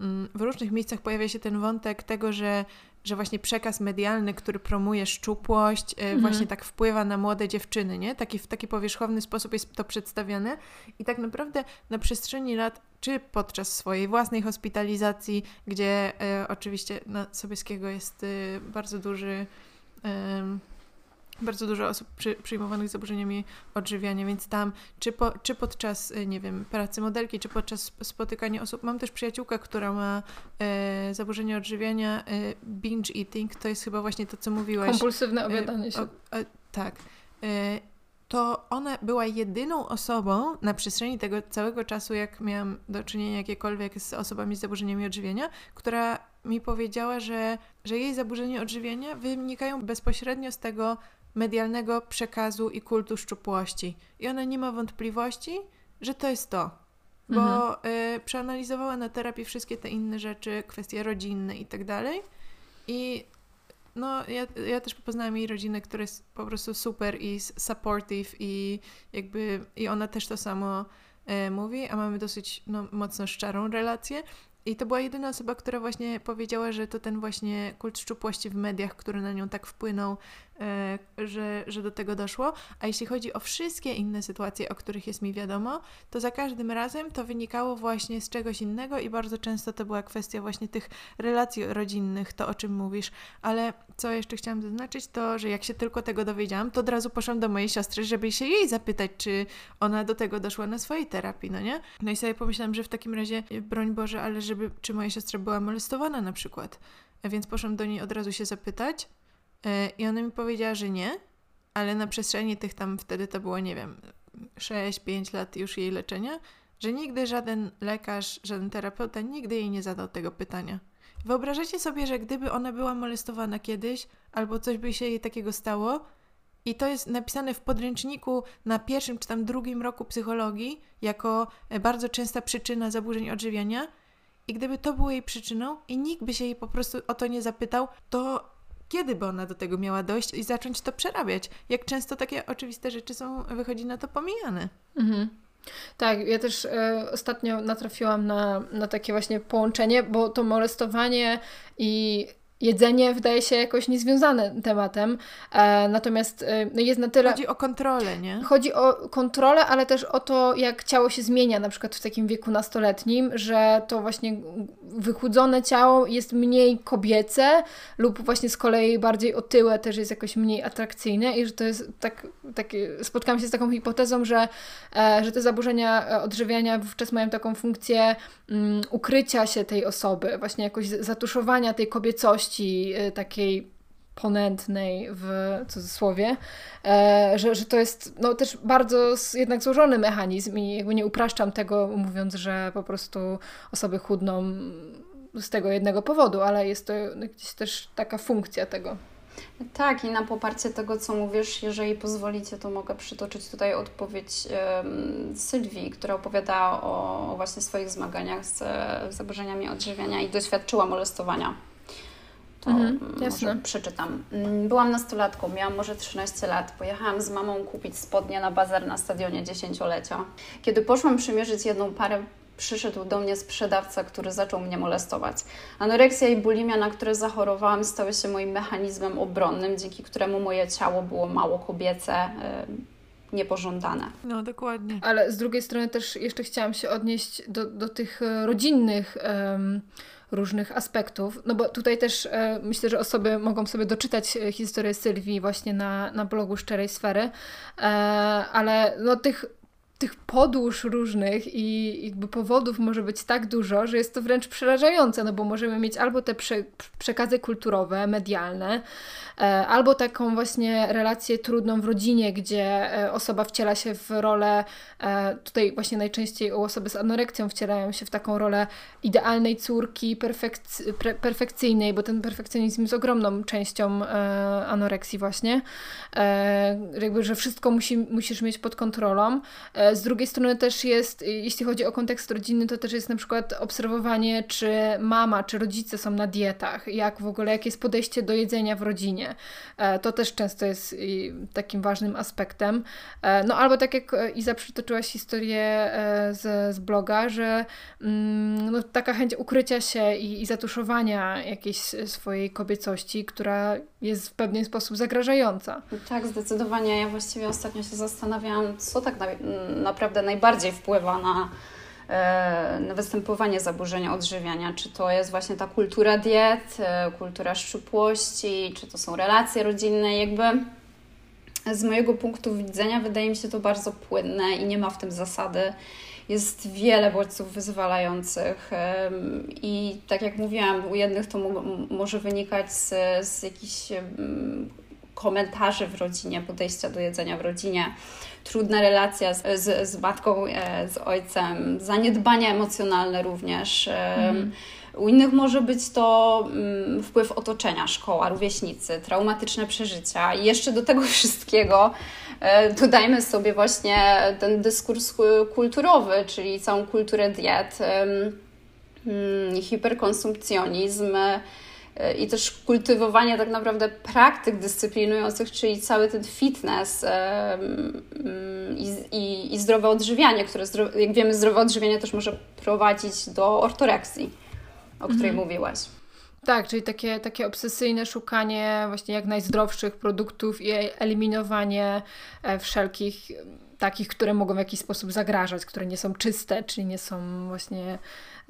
mm, w różnych miejscach pojawia się ten wątek tego, że że właśnie przekaz medialny, który promuje szczupłość, e, mhm. właśnie tak wpływa na młode dziewczyny, nie? Taki, w taki powierzchowny sposób jest to przedstawiane i tak naprawdę na przestrzeni lat, czy podczas swojej własnej hospitalizacji, gdzie e, oczywiście na Sobieskiego jest e, bardzo duży bardzo dużo osób przy, przyjmowanych z zaburzeniami odżywiania, więc tam, czy, po, czy podczas, y, nie wiem, pracy modelki, czy podczas spotykania osób, mam też przyjaciółkę, która ma e, zaburzenie odżywiania, e, binge eating, to jest chyba właśnie to, co mówiłaś. Kompulsywne obiadanie się. E, o, tak. To ona była jedyną osobą na przestrzeni tego całego czasu, jak miałam do czynienia jakiekolwiek z osobami z zaburzeniami odżywiania, która mi powiedziała, że, że jej zaburzenia odżywiania wynikają bezpośrednio z tego, medialnego przekazu i kultu szczupłości. I ona nie ma wątpliwości, że to jest to. Bo mhm. y, przeanalizowała na terapii wszystkie te inne rzeczy, kwestie rodzinne i tak dalej. I no, ja, ja też poznałam jej rodzinę, która jest po prostu super i supportive i jakby i ona też to samo y, mówi, a mamy dosyć no, mocno szczerą relację. I to była jedyna osoba, która właśnie powiedziała, że to ten właśnie kult szczupłości w mediach, który na nią tak wpłynął, że, że do tego doszło. A jeśli chodzi o wszystkie inne sytuacje, o których jest mi wiadomo, to za każdym razem to wynikało właśnie z czegoś innego i bardzo często to była kwestia właśnie tych relacji rodzinnych, to o czym mówisz. Ale co jeszcze chciałam zaznaczyć, to że jak się tylko tego dowiedziałam, to od razu poszłam do mojej siostry, żeby się jej zapytać, czy ona do tego doszła na swojej terapii, no nie? No i sobie pomyślałam, że w takim razie, broń Boże, ale żeby, czy moja siostra była molestowana na przykład. Więc poszłam do niej od razu się zapytać. E, I ona mi powiedziała, że nie, ale na przestrzeni tych tam wtedy to było, nie wiem, 6-5 lat już jej leczenia, że nigdy żaden lekarz, żaden terapeuta nigdy jej nie zadał tego pytania. Wyobrażacie sobie, że gdyby ona była molestowana kiedyś, albo coś by się jej takiego stało, i to jest napisane w podręczniku na pierwszym czy tam drugim roku psychologii jako e, bardzo częsta przyczyna zaburzeń odżywiania. I gdyby to było jej przyczyną i nikt by się jej po prostu o to nie zapytał, to kiedy by ona do tego miała dojść i zacząć to przerabiać? Jak często takie oczywiste rzeczy są, wychodzi na to pomijane? Mhm. Tak, ja też e, ostatnio natrafiłam na, na takie właśnie połączenie, bo to molestowanie i jedzenie wydaje się jakoś niezwiązane tematem, e, natomiast e, no jest na tyle... Chodzi o kontrolę, nie? Chodzi o kontrolę, ale też o to, jak ciało się zmienia, na przykład w takim wieku nastoletnim, że to właśnie wychudzone ciało jest mniej kobiece lub właśnie z kolei bardziej otyłe też jest jakoś mniej atrakcyjne i że to jest tak, takie, spotkałam się z taką hipotezą, że, e, że te zaburzenia e, odżywiania wówczas mają taką funkcję um, ukrycia się tej osoby, właśnie jakoś zatuszowania tej kobiecości, Y, takiej ponętnej w cudzysłowie, e, że, że to jest no, też bardzo jednak złożony mechanizm i jakby nie upraszczam tego mówiąc, że po prostu osoby chudną z tego jednego powodu, ale jest to gdzieś też taka funkcja tego. Tak, i na poparcie tego, co mówisz, jeżeli pozwolicie, to mogę przytoczyć tutaj odpowiedź um, Sylwii, która opowiadała o, właśnie swoich zmaganiach z, z zaburzeniami odżywiania i doświadczyła molestowania. To mhm, może przeczytam. Mm, byłam nastolatką, miałam może 13 lat. Pojechałam z mamą kupić spodnie na bazar na stadionie dziesięciolecia. Kiedy poszłam przymierzyć jedną parę, przyszedł do mnie sprzedawca, który zaczął mnie molestować. Anoreksja i bulimia, na które zachorowałam, stały się moim mechanizmem obronnym, dzięki któremu moje ciało było mało kobiece, yy, niepożądane. No, dokładnie. Ale z drugiej strony też jeszcze chciałam się odnieść do, do tych e, rodzinnych różnych aspektów. No bo tutaj też e, myślę, że osoby mogą sobie doczytać e, historię Sylwii właśnie na, na blogu Szczerej Sfery, e, ale no tych tych podłóż różnych i jakby powodów może być tak dużo, że jest to wręcz przerażające, no bo możemy mieć albo te prze, przekazy kulturowe, medialne, e, albo taką właśnie relację trudną w rodzinie, gdzie e, osoba wciela się w rolę, e, tutaj właśnie najczęściej u osoby z anorekcją wcielają się w taką rolę idealnej córki, perfekc- pre, perfekcyjnej, bo ten perfekcjonizm jest ogromną częścią anoreksji właśnie, jakby, że wszystko musi, musisz mieć pod kontrolą, z drugiej strony też jest, jeśli chodzi o kontekst rodzinny, to też jest na przykład obserwowanie, czy mama, czy rodzice są na dietach, jak w ogóle, jakie jest podejście do jedzenia w rodzinie. E, to też często jest takim ważnym aspektem. E, no albo tak jak Iza przytoczyłaś historię e, z, z bloga, że mm, no, taka chęć ukrycia się i, i zatuszowania jakiejś swojej kobiecości, która jest w pewien sposób zagrażająca. Tak, zdecydowanie. Ja właściwie ostatnio się zastanawiałam, co tak na, naprawdę najbardziej wpływa na, e, na występowanie zaburzenia odżywiania. Czy to jest właśnie ta kultura diet, e, kultura szczupłości, czy to są relacje rodzinne, jakby z mojego punktu widzenia wydaje mi się to bardzo płynne i nie ma w tym zasady. Jest wiele bodźców wyzwalających i tak jak mówiłam, u jednych to może wynikać z, z jakichś komentarzy w rodzinie, podejścia do jedzenia w rodzinie, trudna relacja z, z, z matką, e, z ojcem, zaniedbania emocjonalne również. Mhm. U innych może być to mm, wpływ otoczenia, szkoła, rówieśnicy, traumatyczne przeżycia i jeszcze do tego wszystkiego dodajmy sobie właśnie ten dyskurs kulturowy, czyli całą kulturę diet, mm, hiperkonsumpcjonizm, i też kultywowanie tak naprawdę praktyk dyscyplinujących, czyli cały ten fitness i, i, i zdrowe odżywianie, które, jak wiemy, zdrowe odżywianie też może prowadzić do ortoreksji, o której mhm. mówiłaś. Tak, czyli takie, takie obsesyjne szukanie właśnie jak najzdrowszych produktów i eliminowanie e, wszelkich takich, które mogą w jakiś sposób zagrażać, które nie są czyste, czyli nie są właśnie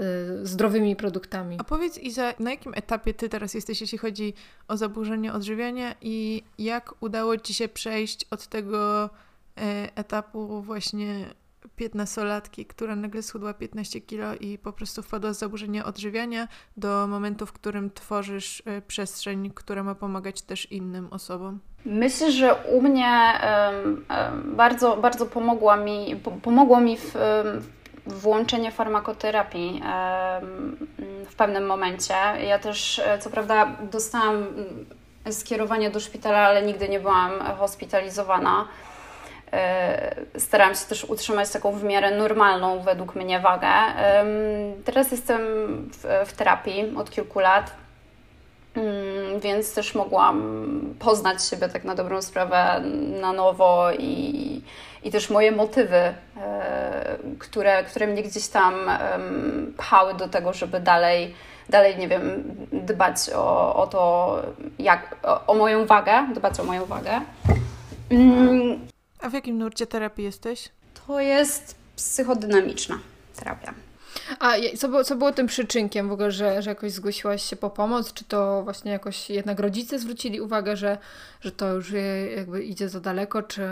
y, zdrowymi produktami. A powiedz Iza, na jakim etapie Ty teraz jesteś, jeśli chodzi o zaburzenie odżywiania i jak udało Ci się przejść od tego y, etapu właśnie 15-latki, która nagle schudła 15 kilo i po prostu wpadła z zaburzenia odżywiania do momentu, w którym tworzysz y, przestrzeń, która ma pomagać też innym osobom? Myślę, że u mnie bardzo, bardzo pomogła mi, pomogło mi w, włączenie farmakoterapii w pewnym momencie. Ja też, e, co prawda, dostałam mm, skierowanie do szpitala, ale nigdy nie byłam hospitalizowana. E, starałam się też utrzymać taką w miarę normalną według mnie wagę. Teraz jestem w, w terapii od kilku lat, mm, więc też mogłam poznać siebie tak na dobrą sprawę na nowo i, i też moje motywy, e, które, które mnie gdzieś tam pchały do tego, żeby dalej, dalej nie wiem, dbać o, o to, jak, o, o moją wagę, dbać o moją wagę. A w jakim nurcie terapii jesteś? To jest psychodynamiczna terapia. A co było, co było tym przyczynkiem w ogóle, że, że jakoś zgłosiłaś się po pomoc? Czy to właśnie jakoś jednak rodzice zwrócili uwagę, że, że to już jakby idzie za daleko, czy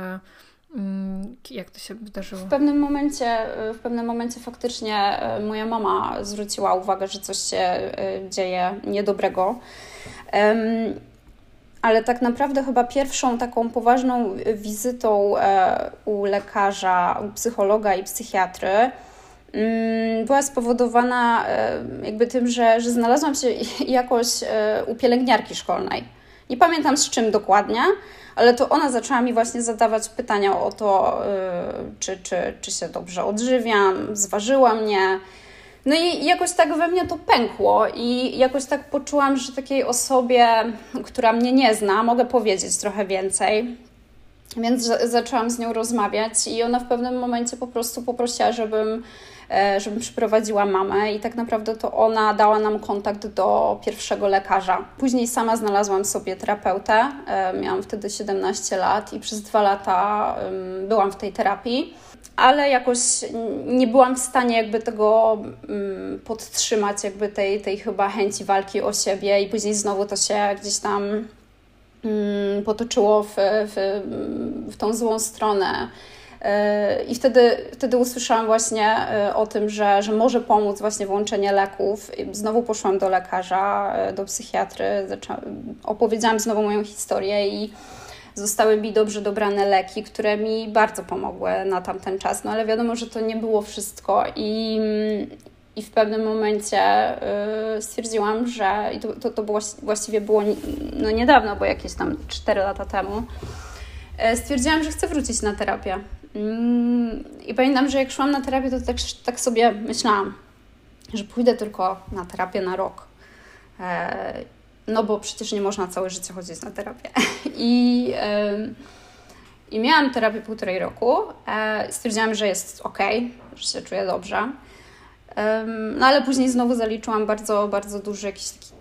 mm, jak to się wydarzyło? W pewnym momencie, w pewnym momencie faktycznie e, moja mama zwróciła uwagę, że coś się e, dzieje niedobrego. Ale tak naprawdę chyba pierwszą taką poważną wizytą e, u lekarza, u psychologa i psychiatry mm, była spowodowana e, jakby tym, że, że znalazłam się jakoś e, u pielęgniarki szkolnej. Nie pamiętam z czym dokładnie, ale to ona zaczęła mi właśnie zadawać pytania o to, czy, czy, czy się dobrze odżywiam, zważyła mnie, no i jakoś tak we mnie to pękło i jakoś tak poczułam, że takiej osobie, która mnie nie zna, mogę powiedzieć trochę więcej. Więc zaczęłam z nią rozmawiać i ona w pewnym momencie po prostu poprosiła, żebym, e, żebym przyprowadziła mamę i tak naprawdę to ona dała nam kontakt do pierwszego lekarza. Później sama znalazłam sobie terapeutę, e, miałam wtedy 17 lat i przez dwa lata byłam w tej terapii ale jakoś nie byłam w stanie jakby tego mm, podtrzymać, jakby tej, tej chyba chęci walki o siebie i później znowu to się gdzieś tam mm, potoczyło w, w, w tą złą stronę. Y, I wtedy, wtedy usłyszałam właśnie y, o tym, że, że może pomóc właśnie włączenie leków. Znowu poszłam do lekarza, y, do psychiatry, opowiedziałam znowu moją historię i zostały mi dobrze dobrane leki, które mi bardzo pomogły na tamten czas. No ale wiadomo, że to nie było wszystko i, i w pewnym momencie y, stwierdziłam, że i to, to, to było, właściwie było no niedawno, bo jakieś tam 4 lata temu, y, stwierdziłam, że chcę wrócić na terapię. Mm, I pamiętam, że jak szłam na terapię, to tak, tak sobie myślałam, że pójdę tylko na terapię na rok. No bo przecież nie można całe życie chodzić na terapię. I, i miałam terapię półtorej roku. E, stwierdziłam, że jest ok, że się czuję dobrze. No ale później znowu zaliczyłam bardzo, bardzo duży jakiś taki.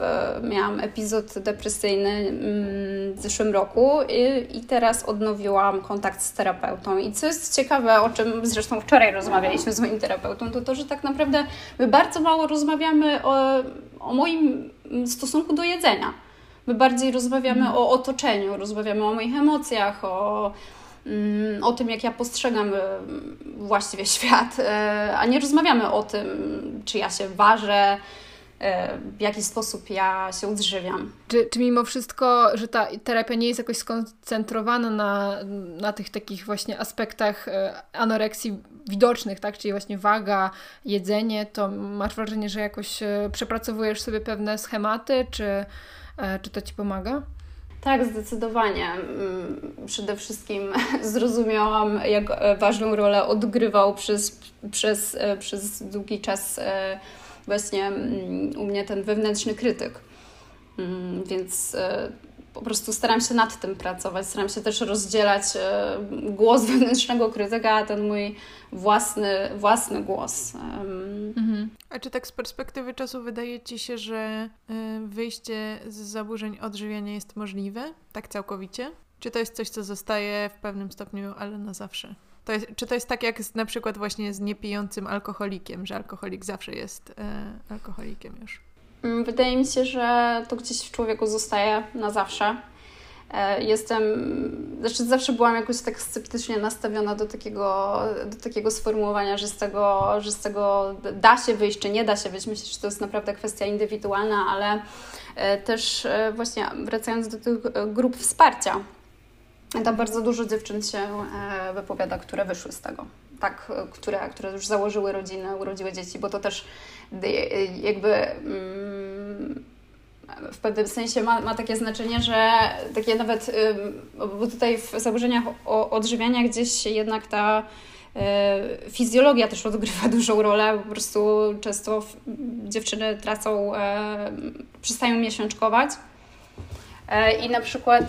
E, miałam epizod depresyjny mm, w zeszłym roku i, i teraz odnowiłam kontakt z terapeutą. I co jest ciekawe, o czym zresztą wczoraj rozmawialiśmy z moim terapeutą, to to, że tak naprawdę my bardzo mało rozmawiamy o, o moim stosunku do jedzenia. My bardziej rozmawiamy o otoczeniu, rozmawiamy o moich emocjach, o o tym, jak ja postrzegam e, właściwie świat, e, a nie rozmawiamy o tym, czy ja się ważę, e, w jaki sposób ja się odżywiam. Czy, czy mimo wszystko, że ta terapia nie jest jakoś skoncentrowana na, na tych takich właśnie aspektach anoreksji widocznych, tak? czyli właśnie waga, jedzenie, to masz wrażenie, że jakoś przepracowujesz sobie pewne schematy, czy, czy to Ci pomaga? Tak, zdecydowanie. Mm, przede wszystkim zrozumiałam, jak e, ważną rolę odgrywał przez, przez, e, przez długi czas e, właśnie mm, u mnie ten wewnętrzny krytyk. Mm, więc po prostu staram się nad tym pracować, staram się też rozdzielać głos wewnętrznego krytyka, a ten mój własny, własny głos. Mhm. A czy tak z perspektywy czasu wydaje Ci się, że y, wyjście z zaburzeń odżywiania jest możliwe? Tak całkowicie? Czy to jest coś, co zostaje w pewnym stopniu, ale na zawsze? To jest, czy to jest tak jak z, na przykład właśnie z niepijącym alkoholikiem, że alkoholik zawsze jest e, alkoholikiem już? Mm, wydaje mi się, że to gdzieś w człowieku zostaje na zawsze. E, jestem, znaczy zawsze byłam jakoś tak sceptycznie nastawiona do takiego, do takiego sformułowania, że z, tego, że z tego da się wyjść, czy nie da się wyjść. Myślę, że to jest naprawdę kwestia indywidualna, ale e, też e, właśnie wracając do tych grup wsparcia, tam bardzo dużo dziewczyn się wypowiada, które wyszły z tego. Tak, które, które już założyły rodziny, urodziły dzieci, bo to też jakby. Mm, w pewnym sensie ma, ma takie znaczenie, że takie nawet, bo tutaj w zaburzeniach odżywiania gdzieś jednak ta fizjologia też odgrywa dużą rolę, po prostu często dziewczyny tracą, e, przestają miesiączkować. E, I na przykład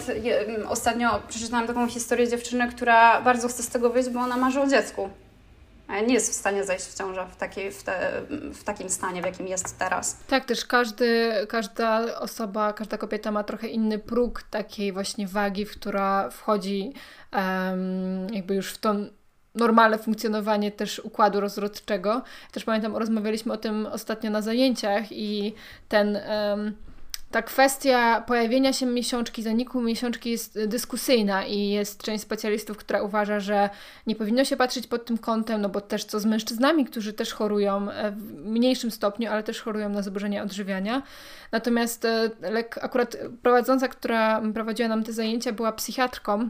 ostatnio przeczytałam taką historię dziewczyny, która bardzo chce z tego wyjść, bo ona marzy o dziecku nie jest w stanie zejść w ciążę w, takiej, w, te, w takim stanie, w jakim jest teraz. Tak, też każdy, każda osoba, każda kobieta ma trochę inny próg takiej właśnie wagi, w która wchodzi um, jakby już w to normalne funkcjonowanie też układu rozrodczego. Też pamiętam, rozmawialiśmy o tym ostatnio na zajęciach i ten... Um, ta kwestia pojawienia się miesiączki, zaniku miesiączki jest dyskusyjna i jest część specjalistów, która uważa, że nie powinno się patrzeć pod tym kątem, no bo też co z mężczyznami, którzy też chorują e, w mniejszym stopniu, ale też chorują na zaburzenia odżywiania. Natomiast e, akurat prowadząca, która prowadziła nam te zajęcia, była psychiatrką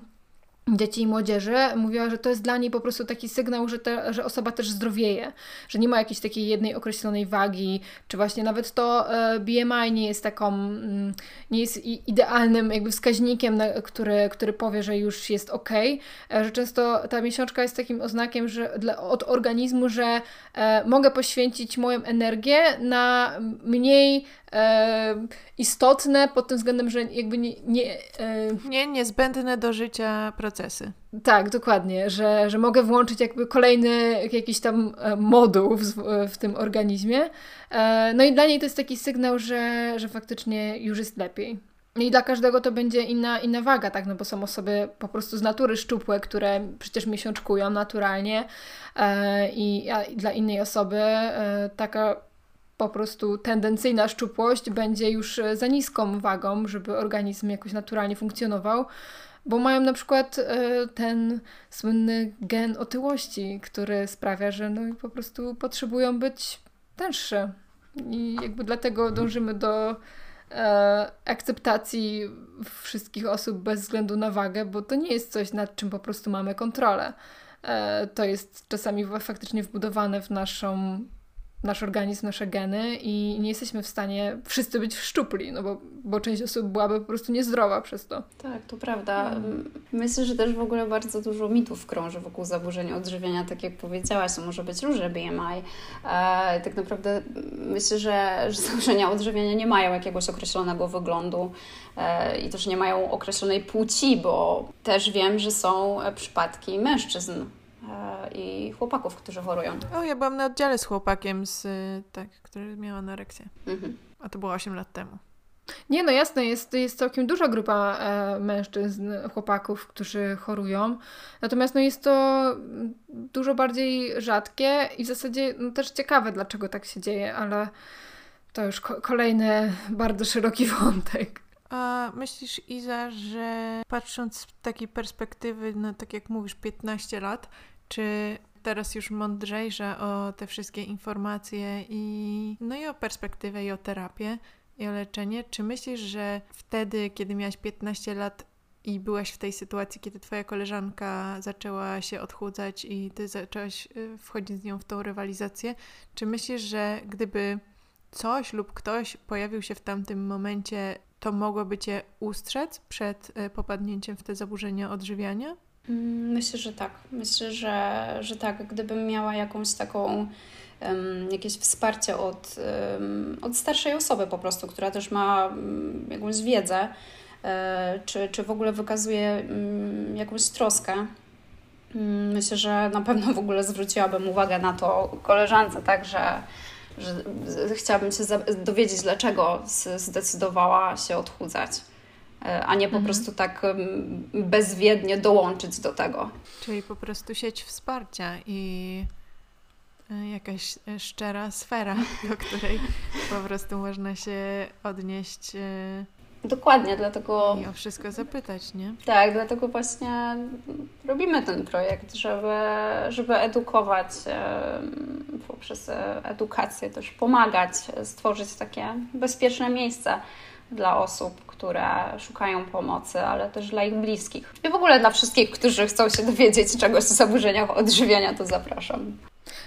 dzieci i młodzieży, mówiła, że to jest dla niej po prostu taki sygnał, że, te, że osoba też zdrowieje, że nie ma jakiejś takiej jednej określonej wagi, czy właśnie nawet to e, BMI nie jest taką, mm, nie jest idealnym jakby wskaźnikiem, który, który powie, że już jest ok, e, że często ta miesiączka jest takim oznakiem, że dla, od organizmu, że e, mogę poświęcić moją energię na mniej e, istotne pod tym względem, że jakby nie... Nie, e, nie niezbędne do życia procesy. Tak, dokładnie, że, że mogę włączyć jakby kolejny jakiś tam e, moduł w, w tym organizmie. E, no i dla niej to jest taki sygnał, że, że faktycznie już jest lepiej. I dla każdego to będzie inna, inna waga, tak? No bo są osoby po prostu z natury szczupłe, które przecież miesiączkują naturalnie e, i, dla innej osoby e, taka po prostu tendencyjna szczupłość będzie już e, za niską wagą, żeby organizm jakoś naturalnie funkcjonował, bo mają na przykład e, ten słynny gen otyłości, który sprawia, że no po prostu potrzebują być tęższe. I jakby dlatego dążymy do e, akceptacji wszystkich osób bez względu na wagę, bo to nie jest coś, nad czym po prostu mamy kontrolę. To jest czasami faktycznie wbudowane w naszą nasz organizm, nasze geny i nie jesteśmy w stanie wszyscy być szczupli, no bo, bo część osób byłaby po prostu niezdrowa przez to. Tak, to prawda. Myślę, że też w ogóle bardzo dużo mitów krąży wokół zaburzenia odżywiania, tak jak powiedziałaś, to może być różne BMI. E, tak naprawdę myślę, że, że zaburzenia odżywiania nie mają jakiegoś określonego wyglądu e, i też nie mają określonej płci, bo też wiem, że są przypadki mężczyzn i chłopaków, którzy chorują. O, ja byłam na oddziale z chłopakiem, z, tak, który miał anoreksję. Mhm. A to było 8 lat temu. Nie, no jasne, jest, jest całkiem duża grupa e, mężczyzn, chłopaków, którzy chorują. Natomiast no, jest to dużo bardziej rzadkie i w zasadzie no, też ciekawe, dlaczego tak się dzieje, ale to już ko kolejny bardzo szeroki wątek. A myślisz, Iza, że patrząc z takiej perspektywy, no tak jak mówisz, 15 lat, czy teraz już mądrzejsza o te wszystkie informacje i no i o perspektywę i o terapię i o leczenie, czy myślisz, że wtedy, kiedy miałaś 15 lat i byłaś w tej sytuacji, kiedy twoja koleżanka zaczęła się odchudzać i ty zaczęłaś y, wchodzić z nią w tą rywalizację, czy myślisz, że gdyby coś lub ktoś pojawił się w tamtym momencie, to mogłoby cię ustrzec przed y, popadnięciem w te zaburzenia odżywiania? Mm, myślę, że tak. Myślę, że, że tak. Gdybym miała jakąś taką jakieś wsparcie od, od starszej osoby po prostu, która też ma um, jakąś wiedzę, e, czy, czy w ogóle wykazuje jakąś troskę. Mm, myślę, że na pewno w ogóle zwróciłabym uwagę na to koleżance, tak, że, że chciałabym się dowiedzieć, dlaczego zdecydowała się odchudzać. E, a nie po mhm. prostu tak bezwiednie dołączyć do tego. Czyli po prostu sieć wsparcia i e, jakaś e, szczera sfera, do której po prostu można się odnieść. Dokładnie, dlatego. I o wszystko zapytać, nie? Tak, dlatego właśnie robimy ten projekt, żeby, żeby edukować poprzez edukację, też pomagać, stworzyć takie bezpieczne miejsce dla osób, które szukają pomocy, ale też dla ich bliskich. I w ogóle dla wszystkich, którzy chcą się dowiedzieć czegoś o zaburzeniach odżywiania, to zapraszam.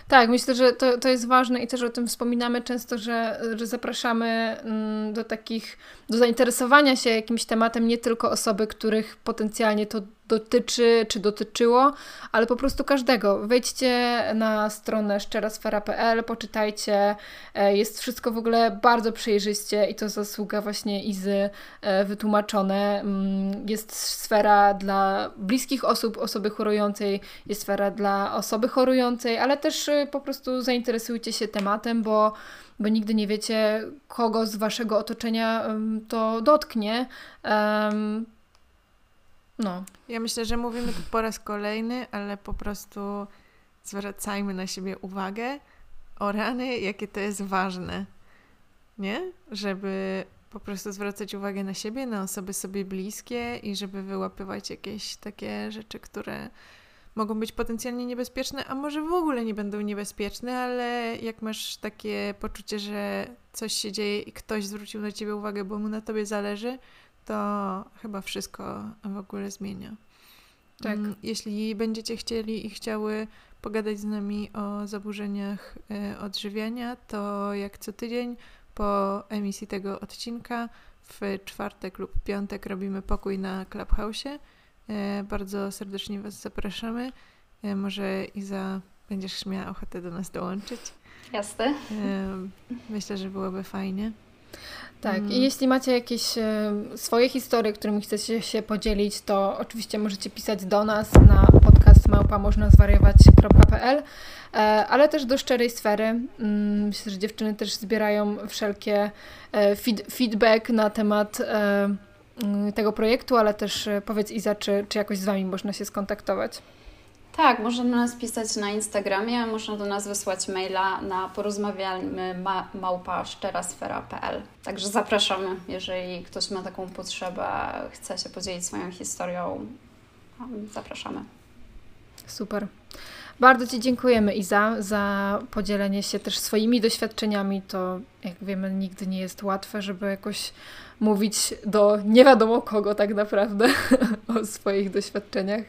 Tak, myślę, że to, to jest ważne i też o tym wspominamy często, że, że zapraszamy mm, do takich, do zainteresowania się jakimś tematem nie tylko osoby, których potencjalnie to dotyczy czy dotyczyło, ale po prostu każdego. Wejdźcie na stronę szczerasfera.pl, poczytajcie. E, jest wszystko w ogóle bardzo przejrzyście i to zasługa właśnie Izy e, wytłumaczone. Mm, jest sfera dla bliskich osób, osoby chorującej, jest sfera dla osoby chorującej, ale też e, po prostu zainteresujcie się tematem, bo bo nigdy nie wiecie, kogo z waszego otoczenia to dotknie. No. Ja myślę, że mówimy to po raz kolejny, ale po prostu zwracajmy na siebie uwagę o rany, jakie to jest ważne. Nie? Żeby po prostu zwracać uwagę na siebie, na osoby sobie bliskie i żeby wyłapywać jakieś takie rzeczy, które mogą być potencjalnie niebezpieczne, a może w ogóle nie będą niebezpieczne, ale jak masz takie poczucie, że coś się dzieje i ktoś zwrócił na ciebie uwagę, bo mu na tobie zależy, to chyba wszystko w ogóle zmienia. Tak. Mm, Jeśli będziecie chcieli i chciały pogadać z nami o zaburzeniach e, odżywiania, to jak co tydzień po emisji tego odcinka w czwartek lub piątek robimy pokój na Clubhouse'ie. E, Bardzo serdecznie Was zapraszamy. E, Może Iza będziesz miała ochotę do nas dołączyć. Jasne. Myślę, że byłoby fajnie. Tak, Mm. i jeśli macie jakieś e, swoje historie, którymi chcecie się podzielić, to oczywiście możecie pisać do nas na podcast małpa-można-zwariować.pl, e, ale też do szczerej sfery. Mm, Myślę, że dziewczyny też zbierają wszelkie e, feed, feedback na temat mm, tego projektu, ale też powiedz Iza, czy, czy jakoś z Wami można się skontaktować. Tak, można do nas pisać na Instagramie, można do nas wysłać maila na szczerasfera.pl. Także zapraszamy, jeżeli ktoś ma taką potrzebę, chce się podzielić swoją historią, um, zapraszamy. Super. Bardzo Ci dziękujemy Iza za podzielenie się też swoimi doświadczeniami. To jak wiemy nigdy nie jest łatwe, żeby jakoś mówić do nie wiadomo kogo tak naprawdę o swoich doświadczeniach.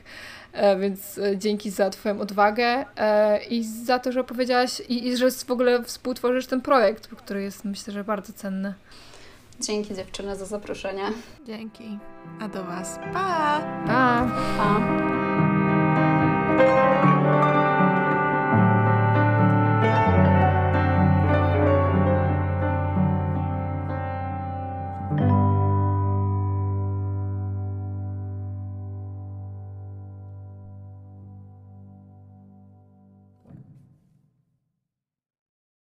E, więc e, dzięki za Twoją odwagę e, i za to, że opowiedziałaś i, i że w ogóle współtworzysz ten projekt, który jest myślę, że bardzo cenny. Dzięki dziewczyny za zaproszenie. Dzięki. A do Was. Pa! Pa! pa.